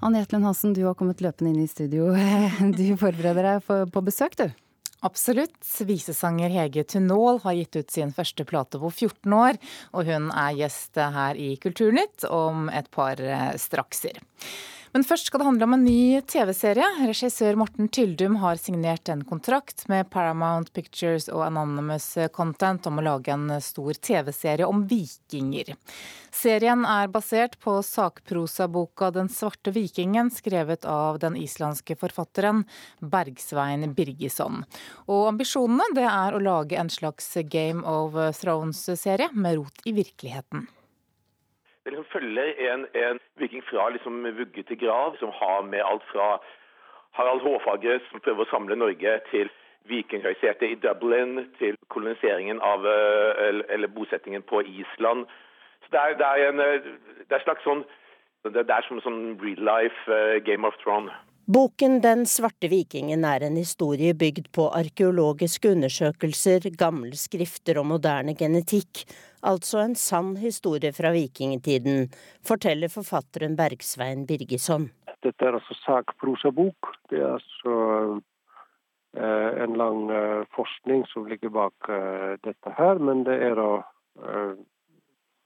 Anne Jetlund Hansen, du har kommet løpende inn i studio. Du forbereder deg på besøk, du? Absolutt. Visesanger Hege Tunål har gitt ut sin første plate på 14 år, og hun er gjest her i Kulturnytt om et par eh, strakser. Men først skal det handle om en ny TV-serie. Regissør Morten Tyldum har signert en kontrakt med Paramount Pictures og Anonymous Content om å lage en stor TV-serie om vikinger. Serien er basert på sakprosaboka Den svarte vikingen, skrevet av den islandske forfatteren Bergsvein Birgisson. Og ambisjonene det er å lage en slags Game of Thrones-serie med rot i virkeligheten. Det liksom følger en, en viking fra liksom vugge til grav, som har med alt fra Harald Hårfagre, som prøver å samle Norge, til vikinghøysetet i Dublin, til koloniseringen av eller, eller bosettingen på Island. Så Det er, det er en eh, det er slags sånn det er som sånn real life uh, Game of Thrones. Boken Den svarte vikingen er en historie bygd på arkeologiske undersøkelser, gamle skrifter og moderne genetikk, altså en sann historie fra vikingtiden, forteller forfatteren Bergsvein Birgisson. Dette er altså sakprosabok. Det er altså eh, en lang eh, forskning som ligger bak eh, dette her, men det er da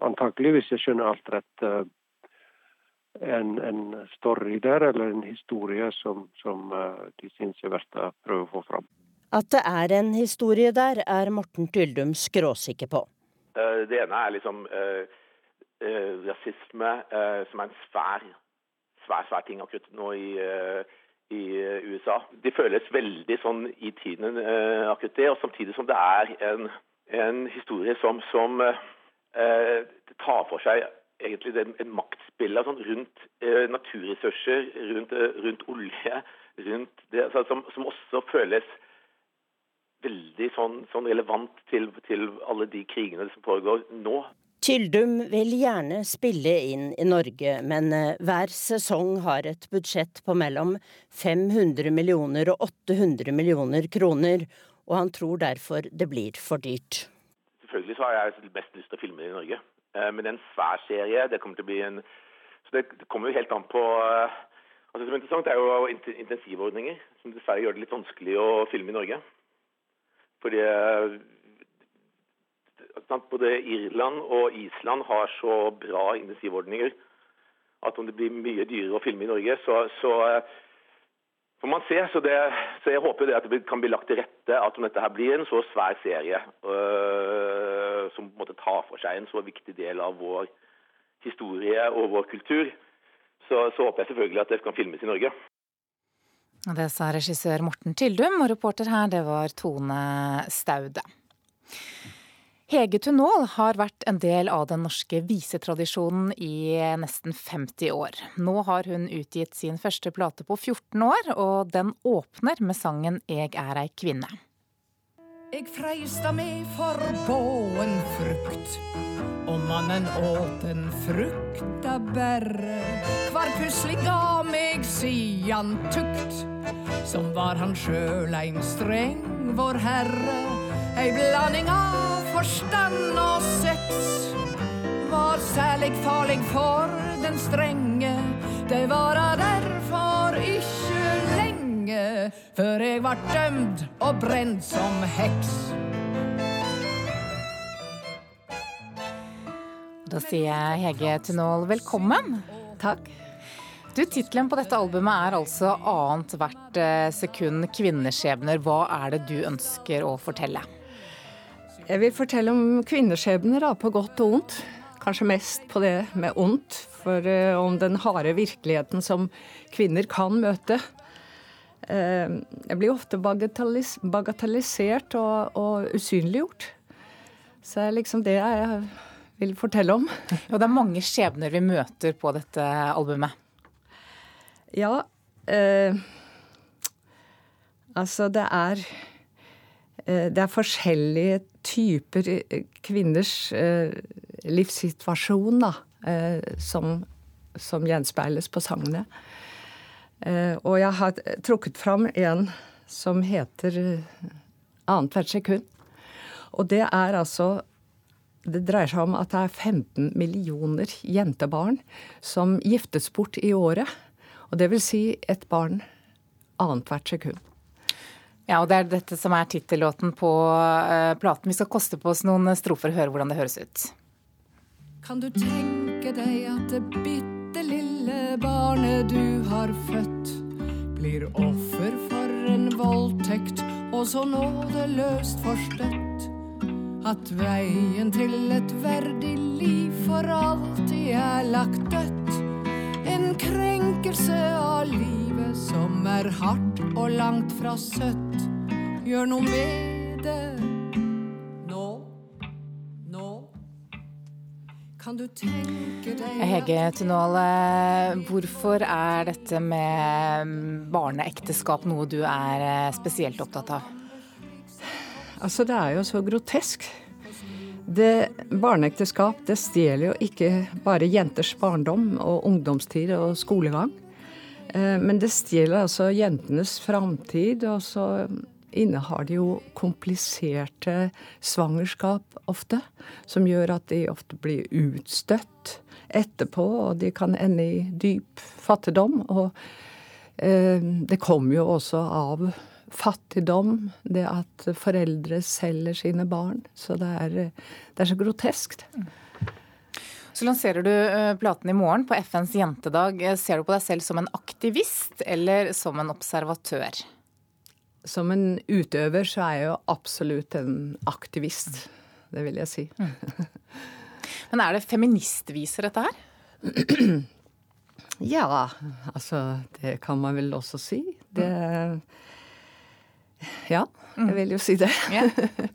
antakelig, hvis jeg skjønner alt rett, en, en, story der, eller en historie som, som de syns er verdt å prøve å få fram. At det er en historie der, er Morten Tyldum skråsikker på. Eh, det ene er liksom eh, eh, rasisme, som er en svær, svær, svær ting akkurat nå i, i USA. Det føles veldig sånn i tiden akkurat det, og samtidig som det er en, en historie som, som tar for seg egentlig en, en maktspill sånn, rundt eh, naturressurser, rundt, rundt, olje, rundt det, altså, som, som, også føles veldig sånn, sånn relevant til, til, alle de krigene som foregår nå. Tyldum vil gjerne spille inn i Norge, men eh, hver sesong har et budsjett på mellom 500 millioner og 800 millioner kroner, og han tror derfor det blir for dyrt. Selvfølgelig så har jeg best lyst til å filme det i Norge, eh, men det er en svær serie. Det kommer til å bli en Så det, kommer jo helt an på eh, Altså, som er interessant, er jo intensivordninger, som dessverre gjør det litt vanskelig å filme i Norge. Fordi både Irland og Island har så bra intensivordninger at om det blir mye dyrere å filme i Norge, så, så eh, får man se. Så, det, så, jeg håper det at det kan bli lagt til rette at om dette her blir en så svær serie øh, som på en måte tar for seg en så viktig del av vår historie og vår kultur, så, så håper jeg selvfølgelig at det kan filmes i Norge. Det sa regissør Morten Tyldum, og reporter her det var Tone Staude. Hege Tunål har vært en del av den norske visetradisjonen i nesten 50 år. Nå har hun utgitt sin første plate på 14 år, og den åpner med sangen Eg er ei kvinne. Eg freista meg for båen frukt, og mannen åt en frukta berre. Kvar pusling ga meg sian tukt, som var han sjøl ein streng vår herre. Ei blanding av forstand og sex var særlig farlig for den strenge. Det var der før jeg vart dømd og brent som heks. Da sier jeg Hege Tunål velkommen. Takk. Du, Tittelen på dette albumet er altså 'Annet hvert eh, sekund kvinneskjebner'. Hva er det du ønsker å fortelle? Jeg vil fortelle om kvinneskjebner, da, på godt og ondt. Kanskje mest på det med ondt. For uh, om den harde virkeligheten som kvinner kan møte. Uh, jeg blir ofte bagatellis bagatellisert og, og, usynliggjort. Så det er liksom det jeg vil fortelle om. Og det er mange skjebner vi møter på dette albumet. Ja. Eh, altså, det er det er forskjellige typer kvinners livssituasjon da, eh, som, som gjenspeiles på sangene. Eh, og jeg har trukket fram en som heter eh, Annethvert sekund. Og det er altså Det dreier seg om at det er 15 millioner jentebarn som giftes bort i året. Og det vil si et barn annethvert sekund. Ja, og det er dette som er tittellåten på uh, platen. Vi skal koste på oss noen strofer og høre hvordan det høres ut. Kan du tenke deg at det bitte lille barnet du har født, blir offer for en voldtekt og så nådeløst forstøtt? At veien til et verdig liv for alltid er lagt dødt? En krenkelse av livet som er hardt og langt fra søtt. Gjør noe med det Hege Tunål, eh, hvorfor er dette med barneekteskap noe du er eh, spesielt opptatt av? Altså, det er jo så grotesk. Det, barneekteskap det stjeler jo ikke bare jenters barndom og ungdomstid og skolegang. Eh, men det stjeler altså jentenes framtid, og så innehar de jo kompliserte svangerskap ofte, som gjør at de ofte blir utstøtt etterpå, og de kan ende i dyp fattigdom. Og eh, det kommer jo også av fattigdom, det at foreldre selger sine barn. Så det er, det er så groteskt. Så lanserer du eh, platen i morgen på FNs jentedag. Ser du på deg selv som en aktivist eller som en observatør? Som en utøver så er jeg jo absolutt en aktivist. Det vil jeg si. Mm. Men er det feministviser, dette her? ja, altså Det kan man vel også si. Det Ja, jeg vil jo si det. ja.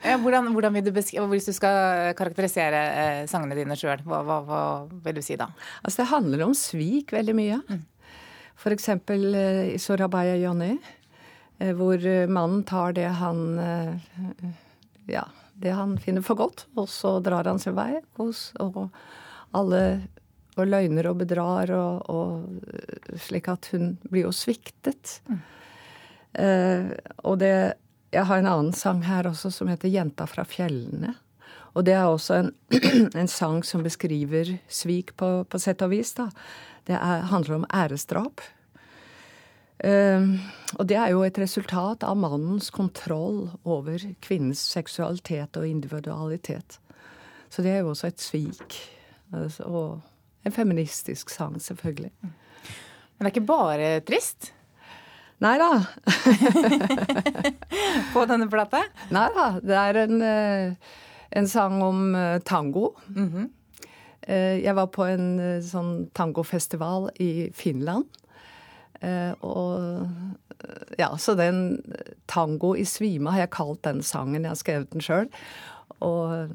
Ja, hvordan, hvordan, vil du beskrive, Hvis du skal karakterisere eh, sangene dine sjøl, hva, hva, hva, vil du si da? Altså Det handler om svik veldig mye. Mm. Eksempel eh, i Sorabaya Johnny hvor eh, mannen tar det han eh, ja, det han finner for godt, og så drar han sin vei. Og alle og løgner og bedrar, og, og, slik at hun blir jo sviktet. Mm. Eh, og det Jeg har en annen sang her også som heter 'Jenta fra fjellene'. Og det er også en, en sang som beskriver svik på, på sett og vis. da. Det er, handler om æresdrap. Ehm, og det er jo et resultat av mannens kontroll over kvinnens seksualitet og individualitet. Så det er jo også et svik. Altså, og en feministisk sang, selvfølgelig. Men det er ikke bare trist? Nei da. På denne plata? Nei da. Det er en, eh, en sang om eh, tango. Mm -hmm. Jeg var på en sånn tangofestival i Finland. Eh, og ja, så den tango i svime har jeg kalt den sangen. Jeg har skrevet den sjøl. Og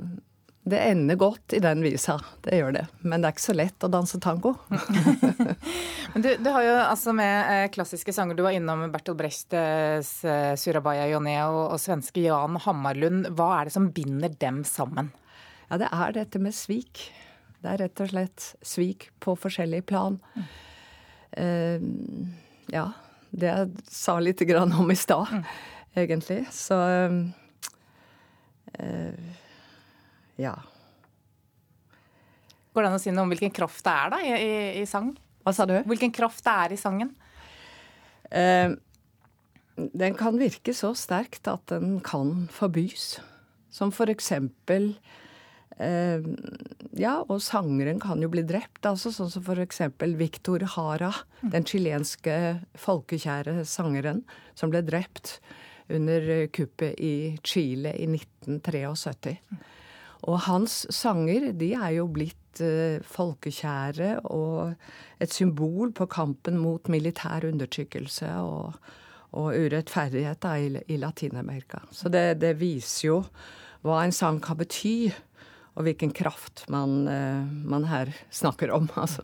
det ender godt i den visa, det gjør det. Men det er ikke så lett å danse tango. Men du, du, har jo altså med eh, klassiske sanger. Du var innom Bertolt Brechts eh, 'Surabaya Joné' og, og svenske Jan Hammarlund. Hva er det som binder dem sammen? Ja, det er dette med svik. Det er rett og slett svik på forskjellige plan. Mm. Eh, ja, det jeg sa lite grann om i stad, mm. egentlig. Så eh, ja. Går det an å si noe om hvilken kraft det er da i, i, i sang? Hva sa du? Hvilken kraft det er i sangen? Eh, den kan virke så sterkt at den kan forbys. Som for eksempel ja, og sangeren kan jo bli drept, altså sånn som eksempel Victor Hara, den chilenske folkekjære sangeren som ble drept under kuppet i Chile i 1973. Og hans sanger de er jo blitt uh, folkekjære og et symbol på kampen mot militær undertrykkelse og, og urettferdighet da, i, i Latin-Amerika. Så det, det, viser jo hva en sang kan bety og hvilken kraft man, eh, man her snakker om. altså.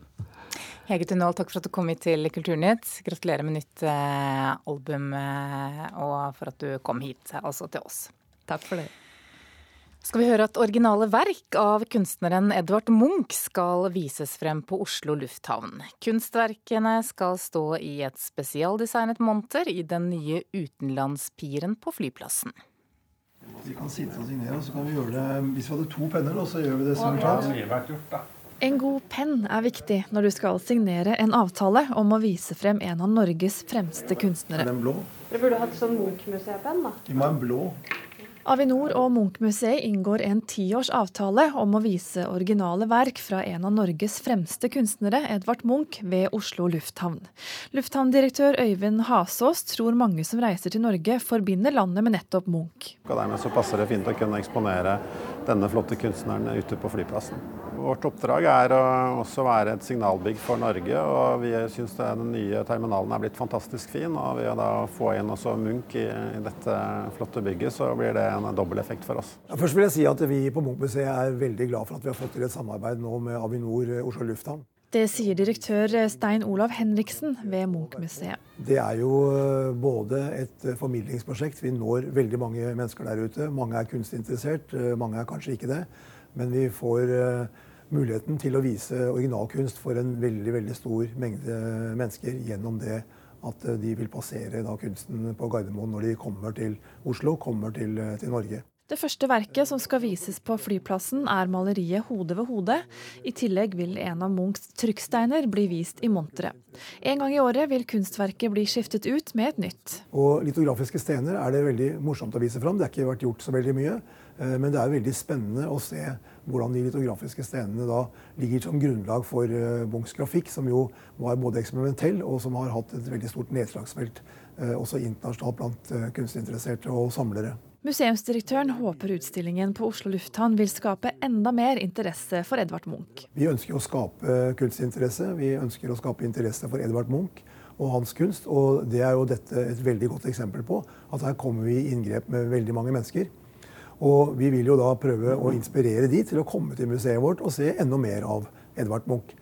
Hege Tunnel, takk for at du kom hit til Kulturnytt. Gratulerer med nytt eh, album, eh, og for at du kom hit, altså til oss. Takk for det. Skal vi høre at originale verk av kunstneren Edvard Munch skal vises frem på Oslo lufthavn. Kunstverkene skal stå i et spesialdesignet monter i den nye utenlandspiren på flyplassen. Vi kan sitte og signere, og så kan vi gjøre det Hvis vi hadde to penner, så gjør vi det simultant. En god penn er viktig når du skal signere en avtale om å vise frem en av Norges fremste kunstnere. Er den blå? Du burde hatt sånn Munch-museepenn, da. Vi må ha en blå. Avinor og Munch-museet inngår en tiårsavtale om å vise originale verk fra en av Norges fremste kunstnere, Edvard Munch, ved Oslo lufthavn. Lufthavndirektør Øyvind Hasås tror mange som reiser til Norge, forbinder landet med nettopp Munch. Dermed så passer det fint å kunne eksponere denne flotte kunstneren ute på flyplassen. Vårt oppdrag er å også være et signalbygg for Norge, og vi syns den nye terminalen er blitt fantastisk fin. Og ved å få inn også Munch i, i dette flotte bygget, så blir det en dobbel effekt for oss. Ja, først vil jeg si at vi på Munch-museet er veldig glad for at vi har fått til et samarbeid nå med Avinor Oslo lufthavn. Det sier direktør Stein Olav Henriksen ved Munch-museet. Det er jo både et formidlingsprosjekt. Vi når veldig mange mennesker der ute. Mange er kunstinteressert, mange er kanskje ikke det. Men vi får muligheten til å vise originalkunst for en veldig, veldig stor mengde mennesker gjennom det at de vil passere da, kunsten på Gardermoen når de kommer til Oslo, kommer til, til Norge. Det første verket som skal vises på flyplassen, er maleriet 'Hode ved hode'. I tillegg vil en av Munchs trykksteiner bli vist i monteret. En gang i året vil kunstverket bli skiftet ut med et nytt. Og Litografiske stener er det veldig morsomt å vise fram. Det har ikke vært gjort så veldig mye. Men det er veldig spennende å se hvordan de litografiske stenene da ligger som grunnlag for Munchs grafikk, som jo var både eksperimentell og som har hatt et veldig stort nedslagsfelt også internasjonalt blant kunstinteresserte og samlere. Museumsdirektøren håper utstillingen på Oslo lufthavn vil skape enda mer interesse for Edvard Munch. Vi ønsker å skape kunstinteresse. Vi ønsker å skape interesse for Edvard Munch og hans kunst. Og det er jo dette et veldig godt eksempel på. At her kommer vi i inngrep med veldig mange mennesker. Og vi vil jo da prøve å inspirere de til å komme til museet vårt og se enda mer av Edvard Munch.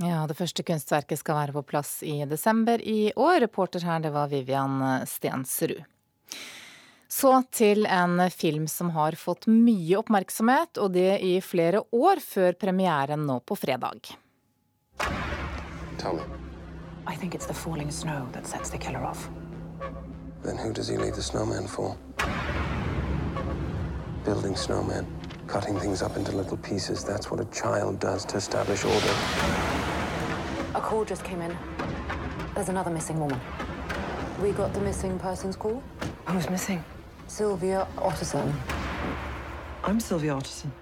Ja, Det første kunstverket skal være på plass i desember i år. Reporter her, det var Vivian Stensrud. Så til en film som har fått mye oppmerksomhet, og det i flere år før premieren nå på fredag. Tell me. I think it's the falling snow that sets the killer off. Then who does he leave the snowman for? Building snowmen, cutting things up into little pieces. That's what a child does to establish order. A call just came in. There's another missing woman. We got the missing persons call. Who's missing? Sylvia Otterson. I'm Sylvia Otterson.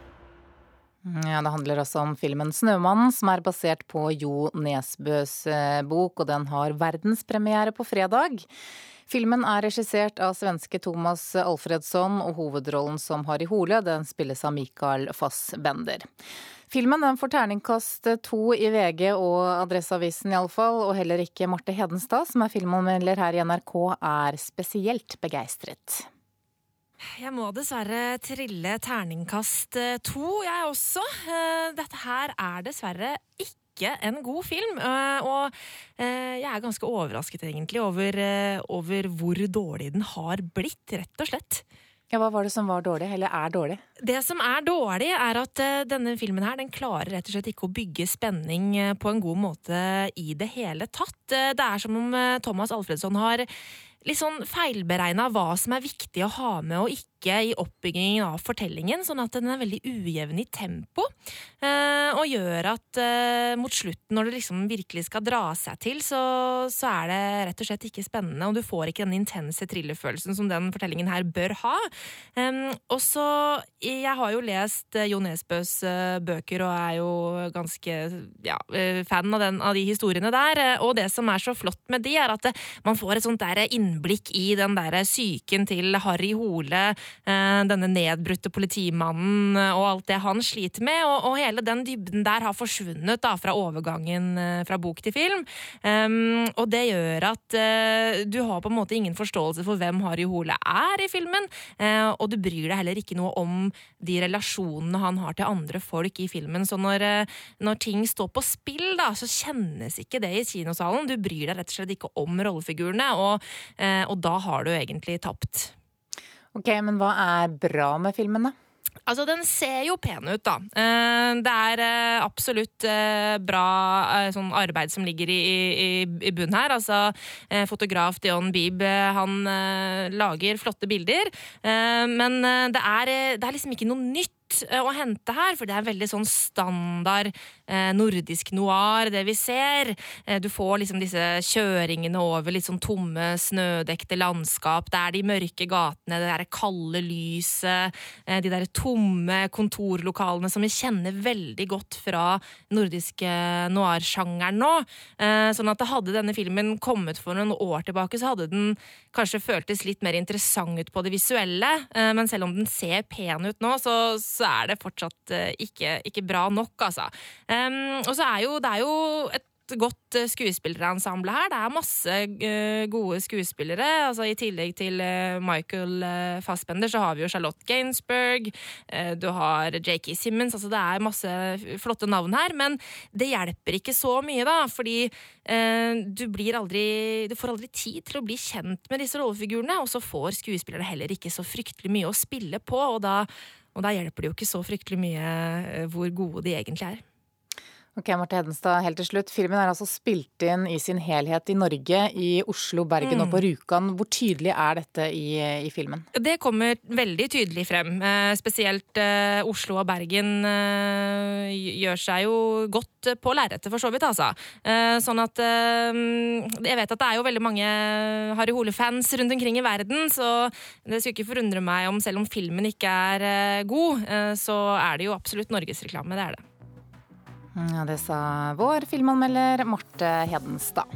Ja, Det handler også om filmen 'Snømannen', som er basert på Jo Nesbøs bok, og den har verdenspremiere på fredag. Filmen er regissert av svenske Thomas Alfredsson, og hovedrollen som Harry Hole den spilles av Mikael Fassbender. Filmen den får terningkast to i VG og Adresseavisen iallfall, og heller ikke Marte Hedenstad, som er filmanmelder her i NRK, er spesielt begeistret. Jeg må dessverre trille terningkast to, jeg også. Dette her er dessverre ikke en god film. Og jeg er ganske overrasket egentlig over, over hvor dårlig den har blitt, rett og slett. Ja, Hva var det som var dårlig, eller er dårlig? Det som er dårlig, er at denne filmen her, den klarer rett og slett ikke å bygge spenning på en god måte i det hele tatt. Det er som om Thomas Alfredsson har litt sånn feilberegna hva som er viktig å ha med og ikke i oppbyggingen av fortellingen, sånn at den er veldig ujevn i tempo. Og gjør at mot slutten, når det liksom virkelig skal dra seg til, så, så er det rett og slett ikke spennende, og du får ikke den intense thrillerfølelsen som den fortellingen her bør ha. Og så Jeg har jo lest Jo Nesbøs bøker og er jo ganske ja, fan av, den, av de historiene der, og det som er så flott med de, er at man får et sånt der innblikk i den der psyken til Harry Hole, denne nedbrutte politimannen og alt det han sliter med, og, og hele den dybden der har forsvunnet da, fra overgangen fra bok til film. Um, og det gjør at uh, du har på en måte ingen forståelse for hvem Harry Hole er i filmen, uh, og du bryr deg heller ikke noe om de relasjonene han har til andre folk i filmen. Så når, uh, når ting står på spill, da, så kjennes ikke det i kinosalen. Du bryr deg rett og slett ikke om rollefigurene, og, og da har du egentlig tapt. Ok, Men hva er bra med filmen, da? Altså, Den ser jo pen ut, da. Det er absolutt bra sånn arbeid som ligger i, i, i bunnen her. Altså, fotograf Dion Beeb han lager flotte bilder. Men det er, det er liksom ikke noe nytt nytt eh, å hente her, for det er veldig sånn standard eh, nordisk noir, det vi ser. Eh, du får liksom disse kjøringene over litt sånn tomme, snødekte landskap. Det er de mørke gatene, det derre kalde lyset, de derre tomme kontorlokalene som vi kjenner veldig godt fra nordiske noir-sjangeren nå. Sånn at hadde denne filmen kommet for noen år tilbake, så hadde den kanskje føltes litt mer interessant ut på det visuelle. Men selv om den ser pen ut nå, så, så er det fortsatt eh, ikke, ikke bra nok, altså. Um, og så er jo det er jo et godt eh, skuespillerensemble her. Det er masse uh, gode skuespillere. Altså, I tillegg til Michael Fassbender så har vi jo Charlotte Gainsburg, du har J.K. Simmons. Altså, det er masse flotte navn her, men det hjelper ikke så mye, da. Fordi du blir aldri Du får aldri tid til å bli kjent med disse rollefigurene, og så får skuespillerne heller ikke så fryktelig mye å spille på, og da, og da hjelper det jo ikke så fryktelig mye hvor gode de egentlig er. Ok, Marte Hedenstad, helt til slutt. Filmen er altså spilt inn i sin helhet i Norge, i Oslo, Bergen mm. og på Rjukan. Hvor tydelig er dette i, i, filmen? Det kommer veldig tydelig frem. Eh, spesielt eh, Oslo og Bergen eh, gjør seg jo godt på lerretet, for så vidt, altså. Sånn at Jeg vet at det er jo veldig mange Harry Hole-fans rundt omkring i verden, så det skulle ikke forundre meg om selv om filmen ikke er god, så er det jo absolutt norgesreklame. Det er det. Ja, det sa vår filmanmelder Marte Hedenstad.